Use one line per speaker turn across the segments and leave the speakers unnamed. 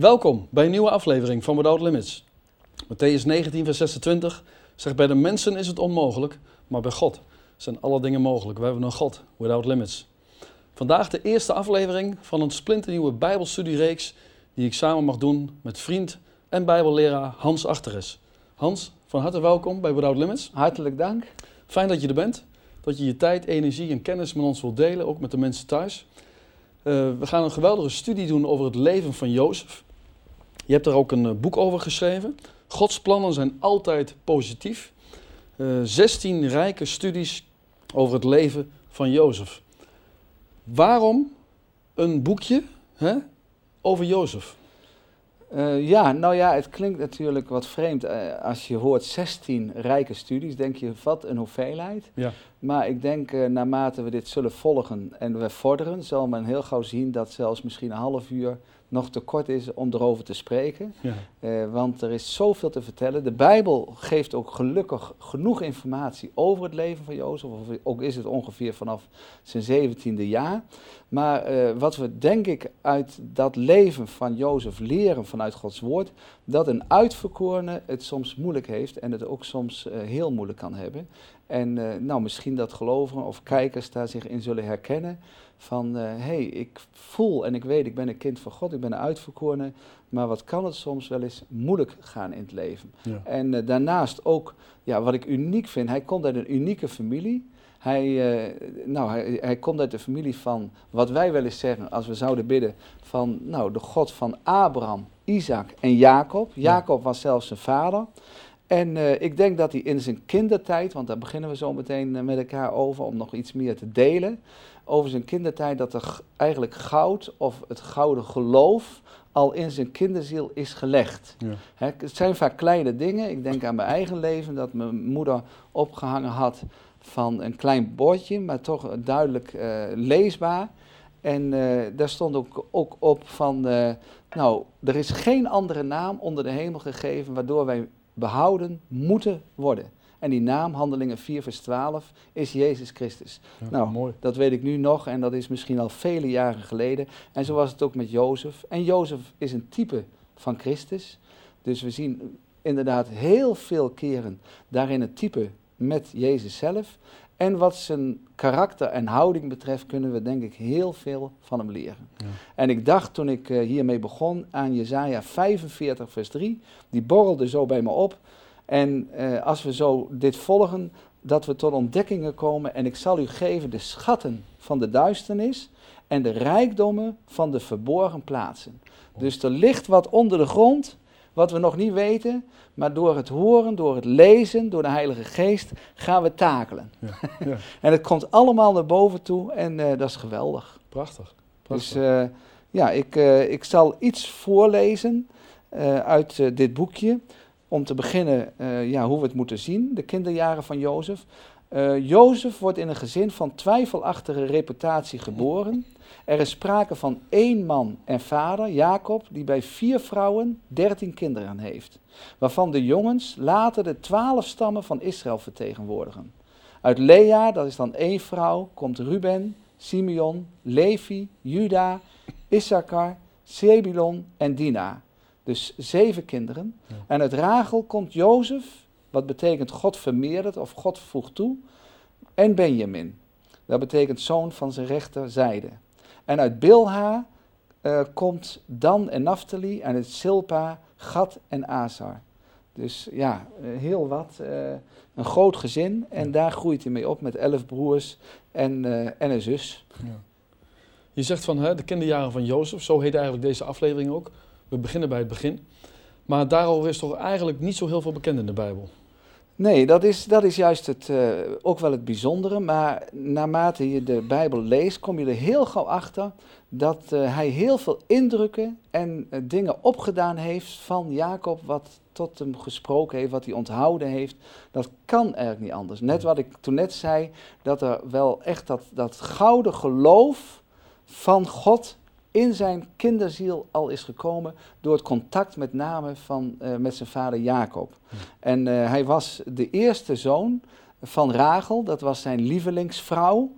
Welkom bij een nieuwe aflevering van Without Limits. Matthäus 19, vers 26 zegt: Bij de mensen is het onmogelijk, maar bij God zijn alle dingen mogelijk. We hebben een God, Without Limits. Vandaag de eerste aflevering van een splinternieuwe Bijbelstudiereeks die ik samen mag doen met vriend en Bijbelleraar Hans Achteres. Hans, van harte welkom bij Without Limits.
Hartelijk dank.
Fijn dat je er bent, dat je je tijd, energie en kennis met ons wilt delen, ook met de mensen thuis. Uh, we gaan een geweldige studie doen over het leven van Jozef. Je hebt er ook een uh, boek over geschreven. Gods plannen zijn altijd positief. Uh, 16 rijke studies over het leven van Jozef. Waarom een boekje hè, over Jozef?
Uh, ja, nou ja, het klinkt natuurlijk wat vreemd. Uh, als je hoort 16 rijke studies, denk je, wat een hoeveelheid.
Ja.
Maar ik denk, uh, naarmate we dit zullen volgen en we vorderen, zal men heel gauw zien dat zelfs misschien een half uur nog te kort is om erover te spreken.
Ja.
Uh, want er is zoveel te vertellen. De Bijbel geeft ook gelukkig genoeg informatie over het leven van Jozef. Of ook is het ongeveer vanaf zijn zeventiende jaar. Maar uh, wat we denk ik uit dat leven van Jozef leren vanuit Gods woord. Dat een uitverkorene het soms moeilijk heeft en het ook soms uh, heel moeilijk kan hebben. En nou, misschien dat gelovigen of kijkers daar zich in zullen herkennen van hé, uh, hey, ik voel en ik weet, ik ben een kind van God, ik ben een uitverkorene, maar wat kan het soms wel eens moeilijk gaan in het leven.
Ja.
En uh, daarnaast ook, ja, wat ik uniek vind, hij komt uit een unieke familie. Hij, uh, nou, hij, hij komt uit de familie van, wat wij wel eens zeggen, als we zouden bidden, van nou, de God van Abraham, Isaac en Jacob. Jacob ja. was zelfs zijn vader. En uh, ik denk dat hij in zijn kindertijd, want daar beginnen we zo meteen uh, met elkaar over om nog iets meer te delen, over zijn kindertijd dat er eigenlijk goud of het gouden geloof al in zijn kinderziel is gelegd.
Ja.
Hè, het zijn vaak kleine dingen. Ik denk aan mijn eigen leven dat mijn moeder opgehangen had van een klein bordje, maar toch duidelijk uh, leesbaar. En uh, daar stond ook, ook op van, uh, nou, er is geen andere naam onder de hemel gegeven waardoor wij behouden moeten worden. En die naam, Handelingen 4 vers 12, is Jezus Christus.
Ja,
nou,
mooi.
dat weet ik nu nog en dat is misschien al vele jaren geleden. En zo was het ook met Jozef. En Jozef is een type van Christus. Dus we zien inderdaad heel veel keren daarin het type met Jezus zelf. En wat zijn karakter en houding betreft, kunnen we denk ik heel veel van hem leren.
Ja.
En ik dacht toen ik uh, hiermee begon aan Jezaja 45, vers 3, die borrelde zo bij me op. En uh, als we zo dit volgen, dat we tot ontdekkingen komen. En ik zal u geven de schatten van de duisternis en de rijkdommen van de verborgen plaatsen. Dus er ligt wat onder de grond, wat we nog niet weten. Maar door het horen, door het lezen, door de Heilige Geest gaan we takelen.
Ja. Ja.
en het komt allemaal naar boven toe en uh, dat is geweldig.
Prachtig.
Prachtig. Dus uh, ja, ik, uh, ik zal iets voorlezen uit dit boekje. Om te beginnen ja, hoe we het moeten zien, de kinderjaren van Jozef. Jozef wordt in een gezin van twijfelachtige reputatie geboren. Er is sprake van één man en vader, Jacob, die bij vier vrouwen dertien kinderen heeft. Waarvan de jongens later de twaalf stammen van Israël vertegenwoordigen. Uit Lea, dat is dan één vrouw, komt Ruben, Simeon, Levi, Juda, Issachar, Zebulon en Dina. Dus zeven kinderen.
Ja.
En uit Rachel komt Jozef, wat betekent God vermeerdert of God voegt toe. En Benjamin, dat betekent zoon van zijn rechterzijde. En uit Bilha uh, komt Dan en Naphtali en uit Silpa, Gad en Azar. Dus ja, uh, heel wat. Uh, een groot gezin en ja. daar groeit hij mee op met elf broers en, en een zus.
Ja. Je zegt van hè, de kinderjaren van Jozef, zo heet eigenlijk deze aflevering ook. We beginnen bij het begin. Maar daarover is toch eigenlijk niet zo heel veel bekend in de Bijbel.
Nee, dat is, dat is juist het, uh, ook wel het bijzondere. Maar naarmate je de Bijbel leest, kom je er heel gauw achter dat uh, hij heel veel indrukken en uh, dingen opgedaan heeft van Jacob, wat tot hem gesproken heeft, wat hij onthouden heeft. Dat kan eigenlijk niet anders. Net wat ik toen net zei, dat er wel echt dat, dat gouden geloof van God in zijn kinderziel al is gekomen door het contact met name van, uh, met zijn vader Jacob.
Ja.
En uh, hij was de eerste zoon van Rachel, dat was zijn lievelingsvrouw.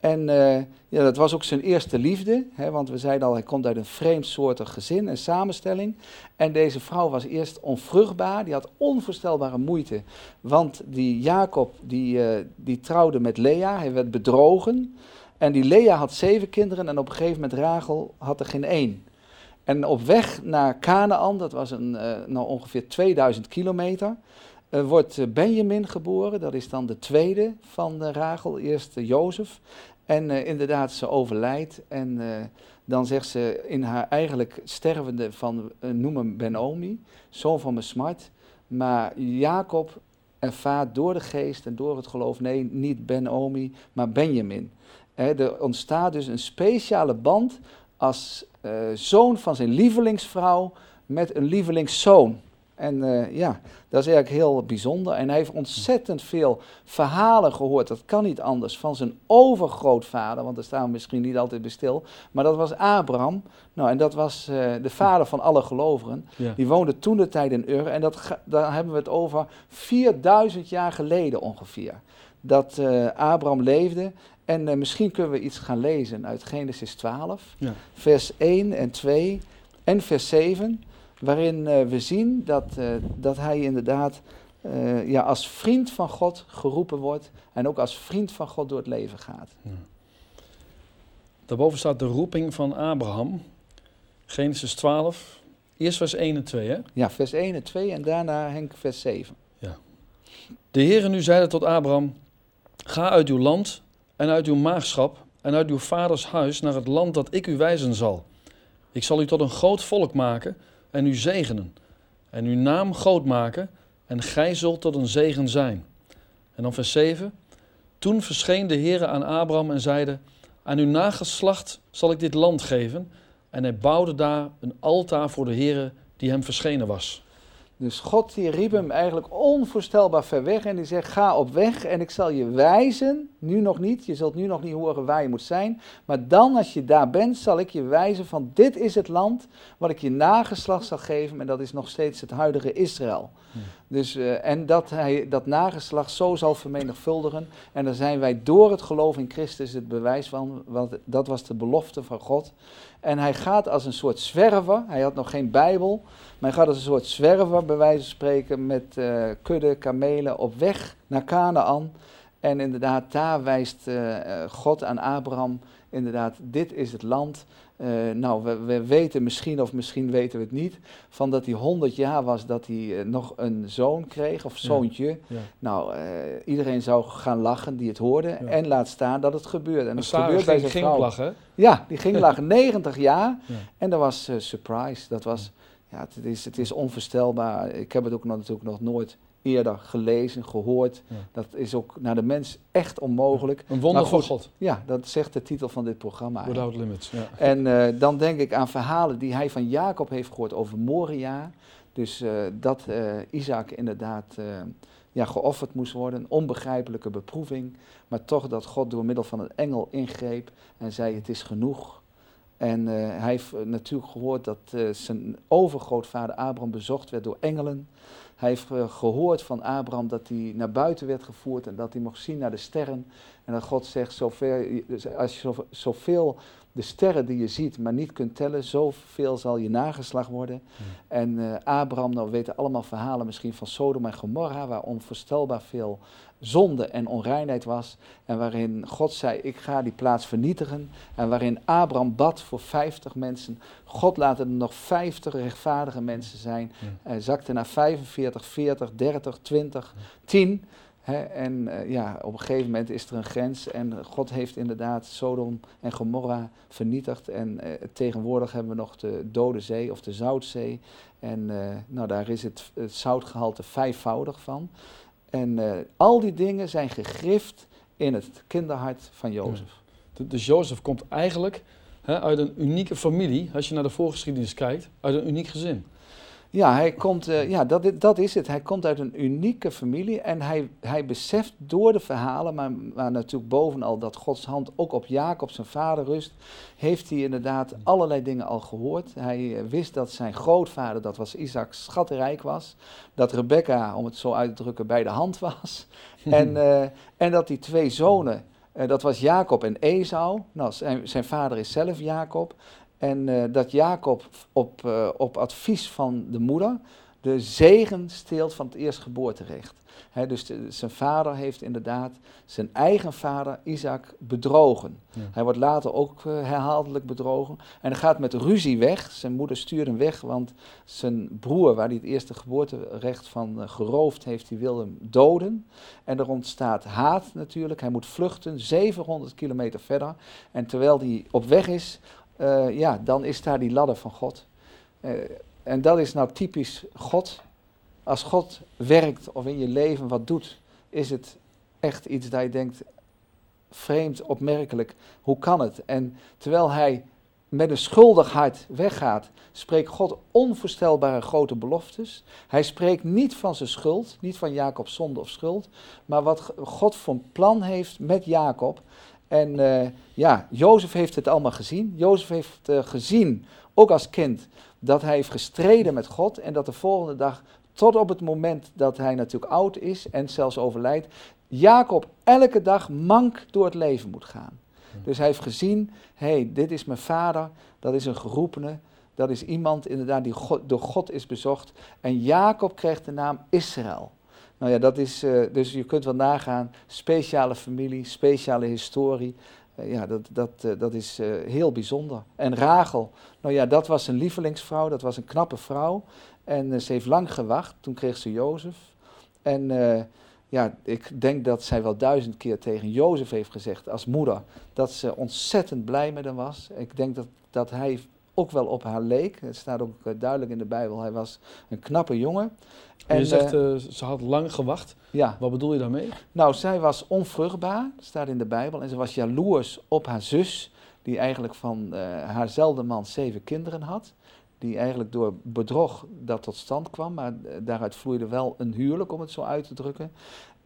En uh, ja, dat was ook zijn eerste liefde, hè, want we zeiden al, hij komt uit een vreemdsoortig gezin en samenstelling. En deze vrouw was eerst onvruchtbaar, die had onvoorstelbare moeite, want die Jacob, die, die trouwde met Lea, hij werd bedrogen. En die Lea had zeven kinderen en op een gegeven moment Rachel had er geen één. En op weg naar Canaan, dat was een, uh, nou ongeveer 2000 kilometer, uh, wordt Benjamin geboren. Dat is dan de tweede van Rachel, eerst Jozef. En inderdaad, ze overlijdt. En dan zegt ze in haar eigenlijk stervende van, noem hem Benomi, zoon van mijn smart. Maar Jacob ervaart door de geest en door het geloof, nee, niet Benomi, maar Benjamin. Er ontstaat dus een speciale band als uh, zoon van zijn lievelingsvrouw met een lievelingszoon. En uh, ja, dat is eigenlijk heel bijzonder. En hij heeft ontzettend veel verhalen gehoord, dat kan niet anders, van zijn overgrootvader, want daar staan we misschien niet altijd bij stil. Maar dat was Abraham. Nou, en dat was uh, de vader van alle gelovigen. Ja. Die woonde toen de tijd in Ur. En dat, daar hebben we het over 4000 jaar geleden ongeveer. Dat uh, Abraham leefde en uh, misschien kunnen we iets gaan lezen uit Genesis 12, ja. vers 1 en 2 en vers 7, waarin uh, we zien dat, uh, dat hij inderdaad ja, als vriend van God geroepen wordt en ook als vriend van God door het leven gaat. Ja.
Daarboven staat de roeping van Abraham, Genesis 12, eerst vers 1 en 2 hè?
Ja, vers 1 en 2 en daarna Henk vers 7.
Ja. De Heere nu zeide tot Abraham, ga uit uw land en uit uw maagschap en uit uw vaders huis naar het land dat ik u wijzen zal. Ik zal u tot een groot volk maken en u zegenen, en uw naam groot maken, en gij zult tot een zegen zijn. En dan vers 7. Toen verscheen de Heere aan Abraham en zeide, aan uw nageslacht zal ik dit land geven. En hij bouwde daar een altaar voor de Heere die hem verschenen was.
Dus God die riep hem eigenlijk onvoorstelbaar ver weg en die zegt ga op weg en ik zal je wijzen, nu nog niet, je zult nu nog niet horen waar je moet zijn, maar dan als je daar bent zal ik je wijzen van dit is het land wat ik je nageslacht zal geven en dat is nog steeds het huidige Israël. Hmm. Dus, uh, en dat hij dat nageslacht zo zal vermenigvuldigen en daar zijn wij door het geloof in Christus het bewijs van, want dat was de belofte van God. En hij gaat als een soort zwerver, hij had nog geen Bijbel, maar hij gaat als een soort zwerver, bij wijze van spreken, met uh, kudde kamelen op weg naar Canaan. En inderdaad, daar wijst uh, God aan Abraham, inderdaad, dit is het land. Uh, nou, we, we, weten misschien, of misschien weten we het niet, van dat hij 100 jaar was dat hij nog een zoon kreeg, of zoontje. Ja, ja. Nou, iedereen zou gaan lachen die het hoorde. Ja. En laat staan dat het gebeurde. En
het gebeurde bij zijn ging vrouw. lachen.
Ja, die ging lachen, 90 jaar. En dat was surprise. Dat was ja, het is, het is onvoorstelbaar. Ik heb het ook nog, natuurlijk nog nooit eerder gelezen, gehoord. Ja. Dat is ook naar de mens echt onmogelijk.
Een wonder van God.
Ja, dat zegt de titel van dit programma.
Without Limits. Ja.
En uh, dan denk ik aan verhalen die hij van Jacob heeft gehoord over Moria. Dus uh, dat uh, Isaac inderdaad ja, geofferd moest worden, een onbegrijpelijke beproeving. Maar toch dat God door middel van een engel ingreep en zei: Het is genoeg. En uh, hij heeft natuurlijk gehoord dat uh, zijn overgrootvader Abraham bezocht werd door engelen. Hij heeft uh, gehoord van Abraham dat hij naar buiten werd gevoerd en dat hij mocht zien naar de sterren. En dat God zegt, zoveel, als je zoveel de sterren die je ziet, maar niet kunt tellen, zoveel zal je nageslag worden. Hmm. En Abraham, nou we weten allemaal verhalen misschien van Sodom en Gomorra, waar onvoorstelbaar veel zonde en onreinheid was. En waarin God zei, ik ga die plaats vernietigen. En waarin Abraham bad voor 50 mensen. God laat er nog 50 rechtvaardige mensen zijn. Hij zakte naar 45, 40, 30, 20, 10. en uh, ja, op een gegeven moment is er een grens en God heeft inderdaad Sodom en Gomorra vernietigd. En uh, tegenwoordig hebben we nog de Dode Zee of de Zoutzee. En uh, nou, daar is het, het zoutgehalte vijfvoudig van. En uh, al die dingen zijn gegrift in het kinderhart van Jozef.
Ja. Dus Jozef komt eigenlijk hè, uit een unieke familie, als je naar de voorgeschiedenis kijkt, uit een uniek gezin.
Ja, hij komt, uh, ja dat, dat is het. Hij komt uit een unieke familie en hij, hij beseft door de verhalen, maar, maar natuurlijk bovenal dat Gods hand ook op Jacob, zijn vader, rust, heeft hij inderdaad allerlei dingen al gehoord. Hij uh, wist dat zijn grootvader, dat was Isaac, schatrijk was. Dat Rebecca, om het zo uit te drukken, bij de hand was. en, uh, en dat die twee zonen Uh, dat was Jacob en Esau. Nou, zijn, zijn vader is zelf Jacob. En uh, dat Jacob op, uh, op advies van de moeder de zegen steelt van het eerstgeboorterecht. He, dus de, zijn vader heeft inderdaad zijn eigen vader Isaac bedrogen. Ja. Hij wordt later ook uh, herhaaldelijk bedrogen. En hij gaat met ruzie weg. Zijn moeder stuurt hem weg, want zijn broer, waar hij het eerste geboorterecht van uh, geroofd heeft, die wil hem doden. En er ontstaat haat natuurlijk. Hij moet vluchten, 700 kilometer verder. En terwijl hij op weg is, uh, ja, dan is daar die ladder van God. en dat is nou typisch God als God werkt of in je leven wat doet, is het echt iets dat je denkt, vreemd, opmerkelijk, hoe kan het? En terwijl hij met een schuldig hart weggaat, spreekt God onvoorstelbare grote beloftes. Hij spreekt niet van zijn schuld, niet van Jacobs zonde of schuld, maar wat God voor plan heeft met Jacob. En uh, ja, Jozef heeft het allemaal gezien. Jozef heeft uh, gezien, ook als kind, dat hij heeft gestreden met God en dat de volgende dag tot op het moment dat hij natuurlijk oud is en zelfs overlijdt, Jacob elke dag mank door het leven moet gaan. Dus hij heeft gezien, hé, hey, dit is mijn vader, dat is een geroepene, dat is iemand inderdaad die God, door God is bezocht. En Jacob krijgt de naam Israël. Nou ja, dat is, uh, dus je kunt wel nagaan, speciale familie, speciale historie. Uh, ja, dat, dat, uh, dat is heel bijzonder. En Rachel, nou ja, dat was een lievelingsvrouw, dat was een knappe vrouw. En ze heeft lang gewacht, toen kreeg ze Jozef. En ja, ik denk dat zij wel duizend keer tegen Jozef heeft gezegd als moeder dat ze ontzettend blij met hem was. Ik denk dat, dat hij ook wel op haar leek. Het staat ook duidelijk in de Bijbel. Hij was een knappe jongen.
En, je zegt, ze had lang gewacht.
Ja.
Wat bedoel je daarmee?
Nou, zij was onvruchtbaar, staat in de Bijbel. En ze was jaloers op haar zus, die eigenlijk van haarzelfde man zeven kinderen had die eigenlijk door bedrog dat tot stand kwam, maar daaruit vloeide wel een huwelijk, om het zo uit te drukken.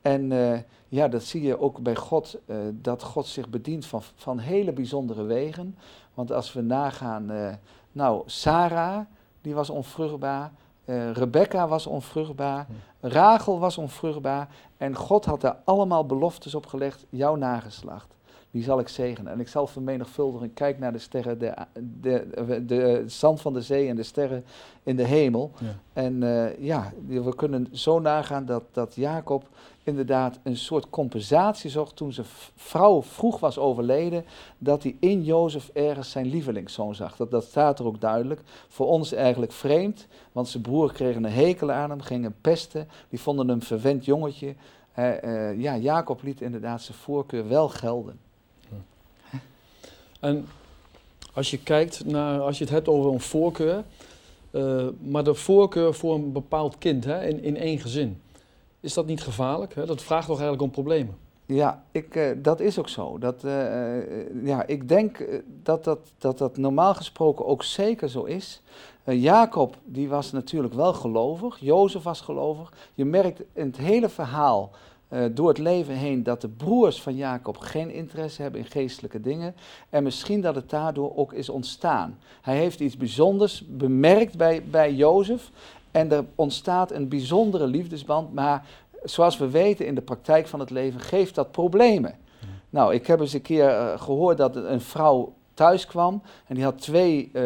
En uh, ja, dat zie je ook bij God, uh, dat God zich bedient van, van hele bijzondere wegen. Want als we nagaan, uh, nou, Sarah, die was onvruchtbaar, Rebecca was onvruchtbaar, Rachel was onvruchtbaar. En God had daar allemaal beloftes op gelegd, jouw nageslacht die zal ik zegenen. En ik zal vermenigvuldigen. Kijk naar de sterren, de, de, de, de zand van de zee en de sterren in de hemel. Ja. En uh, ja, we kunnen zo nagaan dat, dat Jacob inderdaad een soort compensatie zocht toen zijn vrouw vroeg was overleden, dat hij in Jozef ergens zijn lievelingszoon zag. Dat, dat staat er ook duidelijk. Voor ons eigenlijk vreemd, want zijn broer kreeg een hekel aan hem, gingen pesten, die vonden hem verwend jongetje. Uh, ja, Jacob liet inderdaad zijn voorkeur wel gelden.
En als je kijkt naar, als je het hebt over een voorkeur, uh, maar de voorkeur voor een bepaald kind hè, in, in één gezin, is dat niet gevaarlijk? Hè? Dat vraagt toch eigenlijk om problemen?
Ja, ik, uh, dat is ook zo. Dat, uh, ja, ik denk dat dat, dat dat normaal gesproken ook zeker zo is. Jacob die was natuurlijk wel gelovig, Jozef was gelovig. Je merkt in het hele verhaal door het leven heen dat de broers van Jacob geen interesse hebben in geestelijke dingen. En misschien dat het daardoor ook is ontstaan. Hij heeft iets bijzonders bemerkt bij, bij Jozef. En er ontstaat een bijzondere liefdesband. Maar zoals we weten in de praktijk van het leven geeft dat problemen. Ja. Nou, ik heb eens een keer uh, gehoord dat een vrouw thuis kwam. En die had twee uh,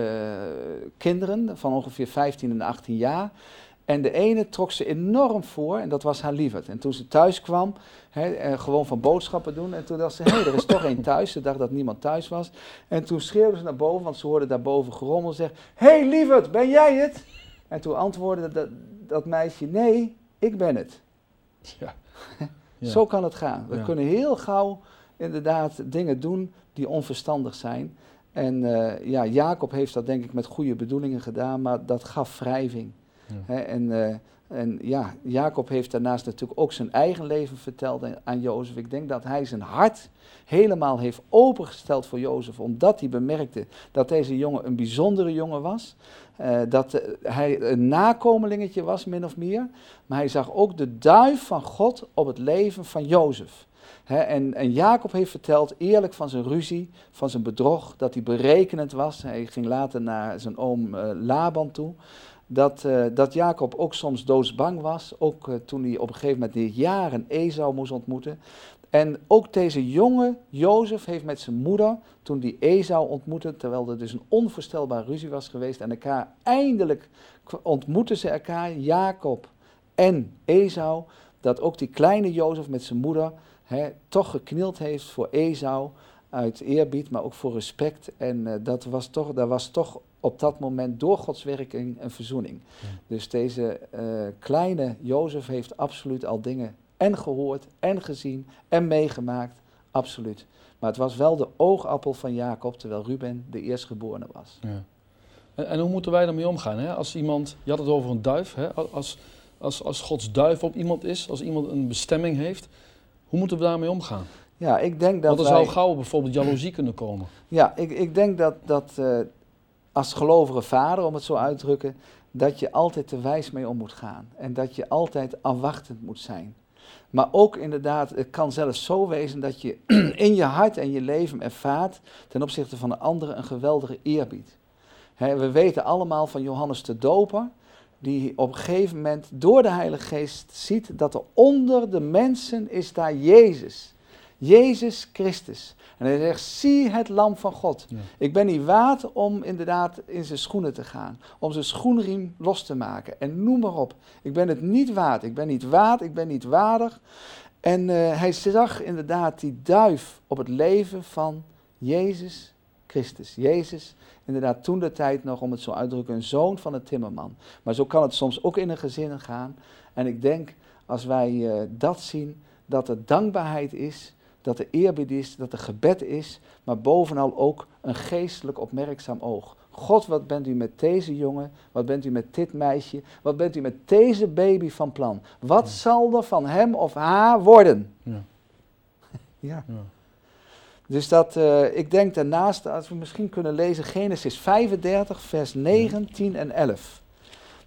kinderen van ongeveer 15 en 18 jaar. En de ene trok ze enorm voor en dat was haar lieverd. En toen ze thuis kwam, he, gewoon van boodschappen doen. En toen dacht ze, hé, hey, er is toch één thuis. Ze dacht dat niemand thuis was. En toen schreeuwde ze naar boven, want ze hoorde daarboven gerommel. Zeg, hé hey, lieverd, ben jij het? En toen antwoordde dat, dat meisje, nee, ik ben het. Ja. ja. Zo kan het gaan. We ja. kunnen heel gauw inderdaad dingen doen die onverstandig zijn. En uh, ja, Jacob heeft dat denk ik met goede bedoelingen gedaan, maar dat gaf wrijving. Ja. en, uh, en ja, Jacob heeft daarnaast natuurlijk ook zijn eigen leven verteld aan Jozef. Ik denk dat hij zijn hart helemaal heeft opengesteld voor Jozef, omdat hij bemerkte dat deze jongen een bijzondere jongen was. Uh, dat uh, hij een nakomelingetje was, min of meer. Maar hij zag ook de duif van God op het leven van Jozef. En, en, Jacob heeft verteld eerlijk van zijn ruzie, van zijn bedrog, dat hij berekenend was. Hij ging later naar zijn oom uh, Laban toe dat, uh, dat Jacob ook soms doodsbang was. Ook uh, toen hij op een gegeven moment de jaren Esau moest ontmoeten. En ook deze jonge Jozef heeft met zijn moeder, toen die Esau ontmoette, terwijl er dus een onvoorstelbare ruzie was geweest, en elkaar eindelijk ontmoeten ze elkaar, Jacob en Esau, dat ook die kleine Jozef met zijn moeder toch geknield heeft voor Esau uit eerbied, maar ook voor respect. En uh, dat was toch, daar was toch op dat moment door Gods werking een verzoening. Dus deze uh, kleine Jozef heeft absoluut al dingen en gehoord en gezien en meegemaakt, absoluut. Maar het was wel de oogappel van Jacob, terwijl Ruben de eerstgeborene was. Ja.
En, en, hoe moeten wij daarmee omgaan? Hè? Als iemand, je had het over een duif, hè? Als, als, als Gods duif op iemand is, als iemand een bestemming heeft, hoe moeten we daarmee omgaan?
Ja, ik denk dat
Want er zou gauw bijvoorbeeld jaloezie kunnen komen.
Ja, ik, ik denk dat, dat uh, als gelovige vader, om het zo uit te drukken, dat je altijd te wijs mee om moet gaan. En dat je altijd afwachtend moet zijn. Maar ook inderdaad, het kan zelfs zo wezen dat je in je hart en je leven ervaart ten opzichte van de anderen een geweldige eerbied. we weten allemaal van Johannes de Doper, die op een gegeven moment door de Heilige Geest ziet dat er onder de mensen is daar Jezus. Jezus Christus. En hij zegt, zie het lam van God. Ik ben niet waard om inderdaad in zijn schoenen te gaan. Om zijn schoenriem los te maken. En noem maar op. Ik ben het niet waard. Ik ben niet waard. Ik ben niet waardig. En uh, hij zag inderdaad die duif op het leven van Jezus Christus. Jezus, inderdaad toen de tijd nog, om het zo uit te drukken, een zoon van een timmerman. Maar zo kan het soms ook in een gezin gaan. En ik denk, als wij uh, dat zien, dat er dankbaarheid is dat er eerbied is, dat er gebed is, maar bovenal ook een geestelijk opmerkzaam oog. God, wat bent u met deze jongen? Wat bent u met dit meisje? Wat bent u met deze baby van plan? Wat zal er van hem of haar worden? Ja. ja. ja. Dus dat, uh, ik denk daarnaast, als we misschien kunnen lezen, Genesis 35, vers 9, 10 en 11.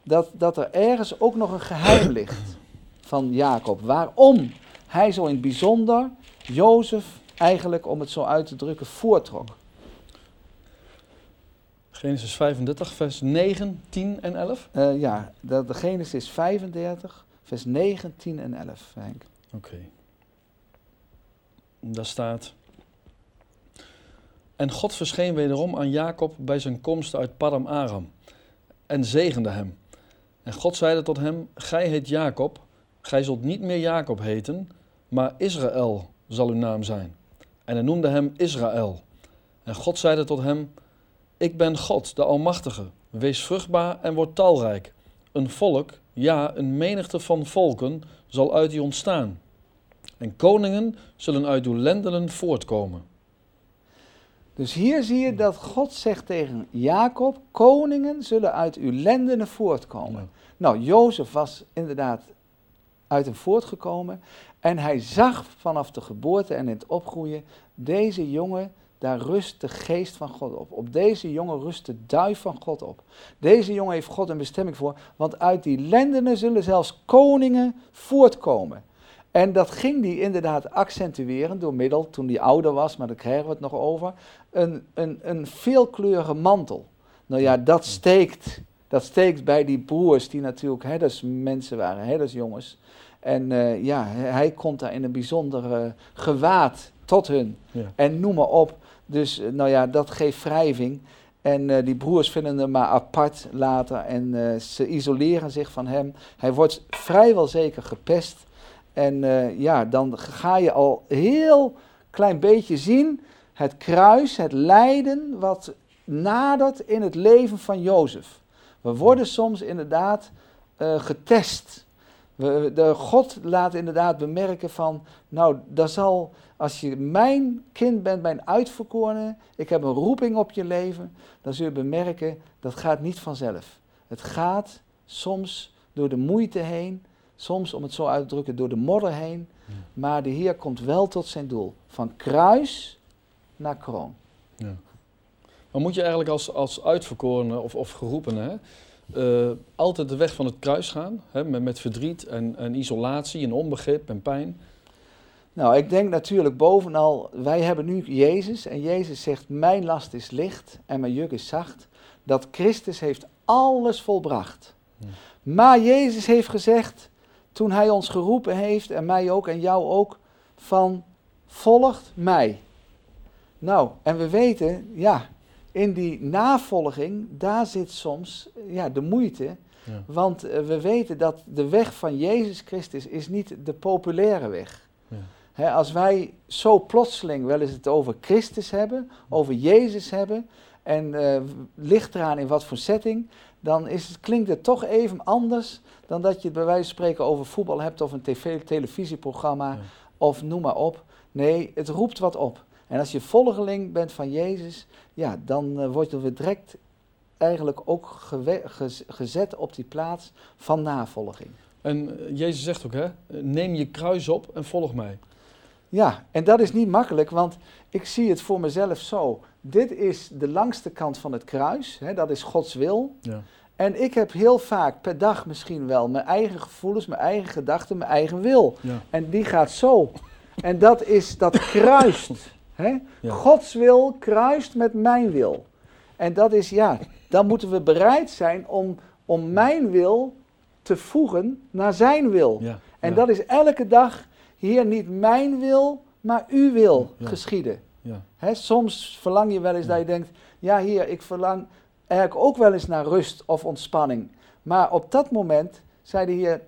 Dat, dat er ergens ook nog een geheim ligt van Jacob. Waarom hij zo in het bijzonder Jozef eigenlijk, om het zo uit te drukken, voortrok.
Genesis 35, vers 9, 10 en 11?
Uh, eh, ja, de, de Genesis 35, vers 9, 10 en 11, Henk.
Oké. Okay. Daar staat... En God verscheen wederom aan Jacob bij zijn komst uit Padam Aram en zegende hem. En God zeide tot hem, Gij heet Jacob, gij zult niet meer Jacob heten, maar Israël zal uw naam zijn. En hij noemde hem Israël. En God zeide tot hem, ik ben God, de Almachtige. Wees vruchtbaar en word talrijk. Een volk, ja, een menigte van volken zal uit u ontstaan. En koningen zullen uit uw lendenen voortkomen.
Dus hier zie je dat God zegt tegen Jacob: Koningen zullen uit uw lendenen voortkomen. Nou, Jozef was inderdaad uit hem voortgekomen. En hij zag vanaf de geboorte en in het opgroeien, deze jongen, daar rust de geest van God op. Op deze jongen rust de duif van God op. Deze jongen heeft God een bestemming voor, want uit die lendenen zullen zelfs koningen voortkomen. En dat ging hij inderdaad accentueren door middel, toen hij ouder was, maar daar krijgen we het nog over, een, een, een veelkleurige mantel. Nou ja, dat steekt, dat steekt bij die broers die natuurlijk herdersmensen waren, herdersjongens. En uh, ja, hij komt daar in een bijzonder gewaad tot hun. En noem maar op. Dus uh, nou ja, dat geeft wrijving. En uh, die broers vinden hem maar apart later en ze isoleren zich van hem. Hij wordt vrijwel zeker gepest. En ja, dan ga je al heel klein beetje zien het kruis, het lijden wat nadert in het leven van Jozef. We worden soms inderdaad getest. We, de God laat inderdaad bemerken van, nou, dat zal, als je mijn kind bent, mijn uitverkorene, ik heb een roeping op je leven, dan zul je bemerken, dat gaat niet vanzelf. Het gaat soms door de moeite heen, soms, om het zo uit te drukken, door de modder heen, maar de Heer komt wel tot zijn doel. Van kruis naar kroon. Ja.
Maar moet je eigenlijk als, als uitverkorene of, of geroepene, uh, altijd de weg van het kruis gaan, hè, met, met, verdriet en, en, isolatie en onbegrip en pijn?
Nou, ik denk natuurlijk bovenal, wij hebben nu Jezus en Jezus zegt, mijn last is licht en mijn juk is zacht. Dat Christus heeft alles volbracht. Maar Jezus heeft gezegd, toen hij ons geroepen heeft, en mij ook en jou ook, van volgt mij. Nou, en we weten, ja, in die navolging, daar zit soms ja, de moeite.
Ja.
Want eh, we weten dat de weg van Jezus Christus is niet de populaire weg.
Ja.
Hè, als wij zo plotseling wel eens het over Christus hebben, over Jezus hebben, en eh, ligt eraan in wat voor setting, dan is het, klinkt het toch even anders dan dat je het bij wijze van spreken over voetbal hebt of een tv, televisieprogramma
Ja.
of noem maar op. Nee, het roept wat op. En als je volgeling bent van Jezus, ja, dan uh, word je weer direct eigenlijk ook gezet op die plaats van navolging.
En eh, Jezus zegt ook, hè, neem je kruis op en volg mij.
Ja, en dat is niet makkelijk, want ik zie het voor mezelf zo. Dit is de langste kant van het kruis, hè, dat is Gods wil.
Ja.
En ik heb heel vaak per dag misschien wel mijn eigen gevoelens, mijn eigen gedachten, mijn eigen wil.
Ja.
En die gaat zo. En dat is, dat kruist. Hè?
Ja.
Gods wil kruist met mijn wil. En dat is, ja, dan moeten we bereid zijn om, om mijn wil te voegen naar zijn wil.
Ja.
En
ja.
dat is elke dag, hier niet mijn wil, maar uw wil geschieden.
Ja.
Hè, soms verlang je wel eens dat je denkt, ja hier, ik verlang eigenlijk ook wel eens naar rust of ontspanning. Maar op dat moment zei de Heer,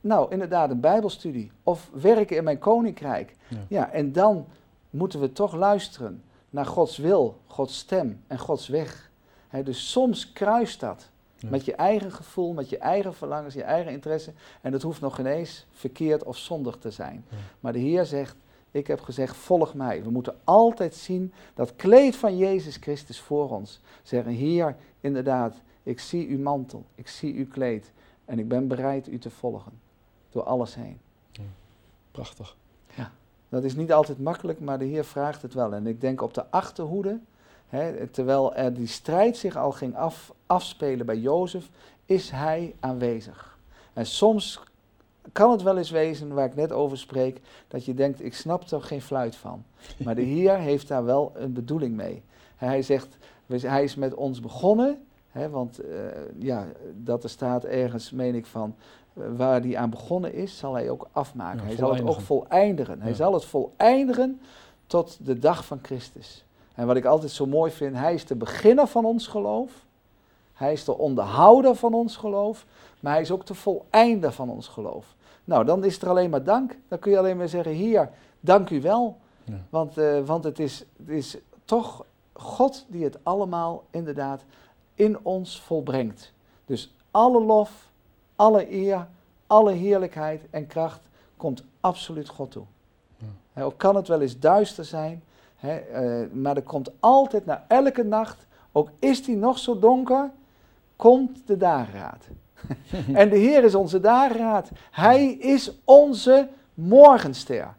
nou inderdaad een bijbelstudie of werken in mijn koninkrijk.
Ja,
en dan moeten we toch luisteren naar Gods wil, Gods stem en Gods weg. Hè, dus soms kruist dat
Ja.
met je eigen gevoel, met je eigen verlangens, je eigen interesse. En dat hoeft nog geen eens verkeerd of zondig te zijn.
Ja.
Maar de Heer zegt, ik heb gezegd, volg mij. We moeten altijd zien dat kleed van Jezus Christus voor ons. Zeggen, Heer, inderdaad, ik zie uw mantel, ik zie uw kleed. En ik ben bereid u te volgen. Door alles heen.
Prachtig.
Dat is niet altijd makkelijk, maar de Heer vraagt het wel. En ik denk op de achterhoede, hè, terwijl er die strijd zich al ging af, afspelen bij Jozef, is hij aanwezig. En soms kan het wel eens wezen, waar ik net over spreek, dat je denkt, ik snap er geen fluit van. Maar de Heer heeft daar wel een bedoeling mee. Hij zegt, hij is met ons begonnen, hè, want eh, ja, dat er staat ergens, meen ik van, waar hij aan begonnen is, zal hij ook afmaken.
Ja,
hij zal het ook
voleindigen.
Hij zal het voleindigen tot de dag van Christus. En wat ik altijd zo mooi vind, hij is de beginner van ons geloof. Hij is de onderhouder van ons geloof. Maar hij is ook de voleinder van ons geloof. Nou, dan is er alleen maar dank. Dan kun je alleen maar zeggen, Heer, dank u wel.
Ja.
Want, eh, want het, is, het is toch God die het allemaal inderdaad in ons volbrengt. Dus alle lof, alle eer, alle heerlijkheid en kracht komt absoluut God toe.
Ja.
Ook kan het wel eens duister zijn, hè, eh, maar er komt altijd na elke nacht, ook is die nog zo donker, komt de dageraad. en de Heer is onze dageraad. Hij is onze morgenster.
Ja.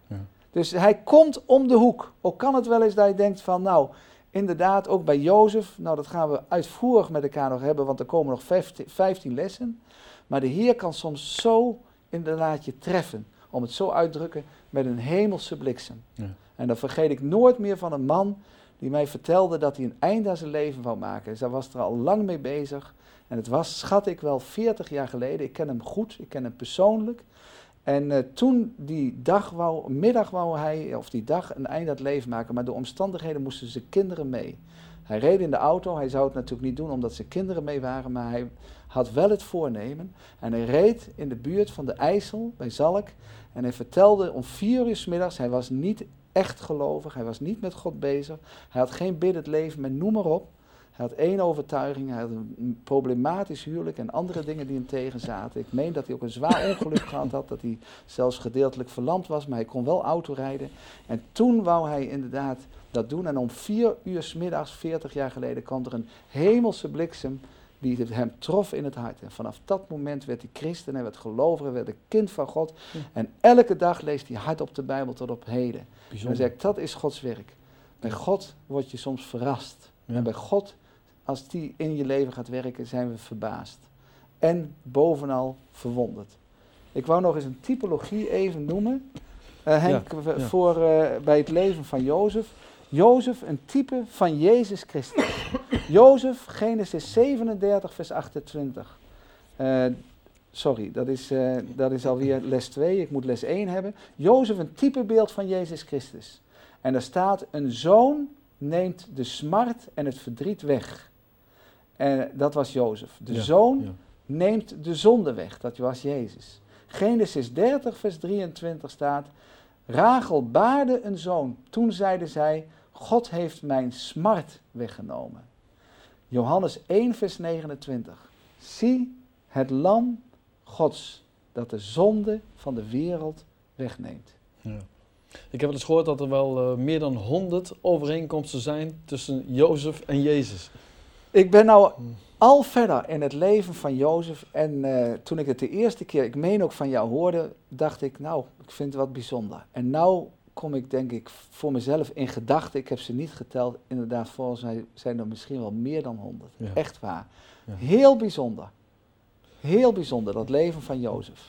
Dus hij komt om de hoek. Ook kan het wel eens dat je denkt van, nou, inderdaad, ook bij Jozef, nou dat gaan we uitvoerig met elkaar nog hebben, want er komen nog 15, 15 lessen. Maar de Heer kan soms zo inderdaad je treffen, om het zo uit te drukken, met een hemelse bliksem.
Ja.
En dan vergeet ik nooit meer van een man die mij vertelde dat hij een eind aan zijn leven wou maken. Hij was er al lang mee bezig. En het was, schat ik wel, 40 jaar geleden. Ik ken hem goed, ik ken hem persoonlijk. En eh, toen die dag wou, middag wou hij, of die dag, een eind aan het leven maken. Maar door omstandigheden moesten zijn kinderen mee. Hij reed in de auto, hij zou het natuurlijk niet doen omdat zijn kinderen mee waren. Maar hij had wel het voornemen. En hij reed in de buurt van de IJssel, bij Zalk. En hij vertelde om vier uur 's middags, hij was niet echt gelovig, hij was niet met God bezig. Hij had geen biddend leven, maar noem maar op. Hij had één overtuiging, hij had een problematisch huwelijk en andere dingen die hem tegenzaten. Ik meen dat hij ook een zwaar ongeluk gehad had, dat hij zelfs gedeeltelijk verlamd was, maar hij kon wel autorijden. En toen wou hij inderdaad dat doen. En om vier uur 's middags, 40 jaar geleden, kwam er een hemelse bliksem die hem trof in het hart. En vanaf dat moment werd hij christen, hij werd gelovig, hij werd een kind van God.
Ja.
En elke dag leest hij hard op de Bijbel tot op heden. En dan
Bijzonder.
zeg ik, dat is Gods werk. Bij. God word je soms verrast.
Ja.
En bij God, als die in je leven gaat werken, zijn we verbaasd. En bovenal verwonderd. Ik wou nog eens een typologie even noemen. Eh, Henk,
ja.
voor, eh, bij het leven van Jozef. Jozef, een type van Jezus Christus. Jozef, Genesis 37, vers 28. Eh, sorry, dat is, uh, dat is alweer les 2. Ik moet les 1 hebben. Jozef, een typebeeld van Jezus Christus. En daar staat: Een zoon neemt de smart en het verdriet weg. En dat was Jozef. De zoon neemt de zonde weg. Dat was Jezus. Genesis 30, vers 23 staat: Rachel baarde een zoon. Toen zeiden zij: God heeft mijn smart weggenomen. Johannes 1, vers 29. Zie het lam Gods dat de zonde van de wereld wegneemt. Ja.
Ik heb wel eens gehoord dat er wel uh, meer dan 100 overeenkomsten zijn tussen Jozef en Jezus.
Ik ben nou hm. al verder in het leven van Jozef. En uh, toen ik het de eerste keer, ik meen ook van jou hoorde, dacht ik, nou, ik vind het wat bijzonder. En nou kom ik denk ik voor mezelf in gedachten, ik heb ze niet geteld, inderdaad volgens mij zijn er misschien wel meer dan 100. Echt waar. Ja. Heel bijzonder. Heel bijzonder, dat leven van Jozef.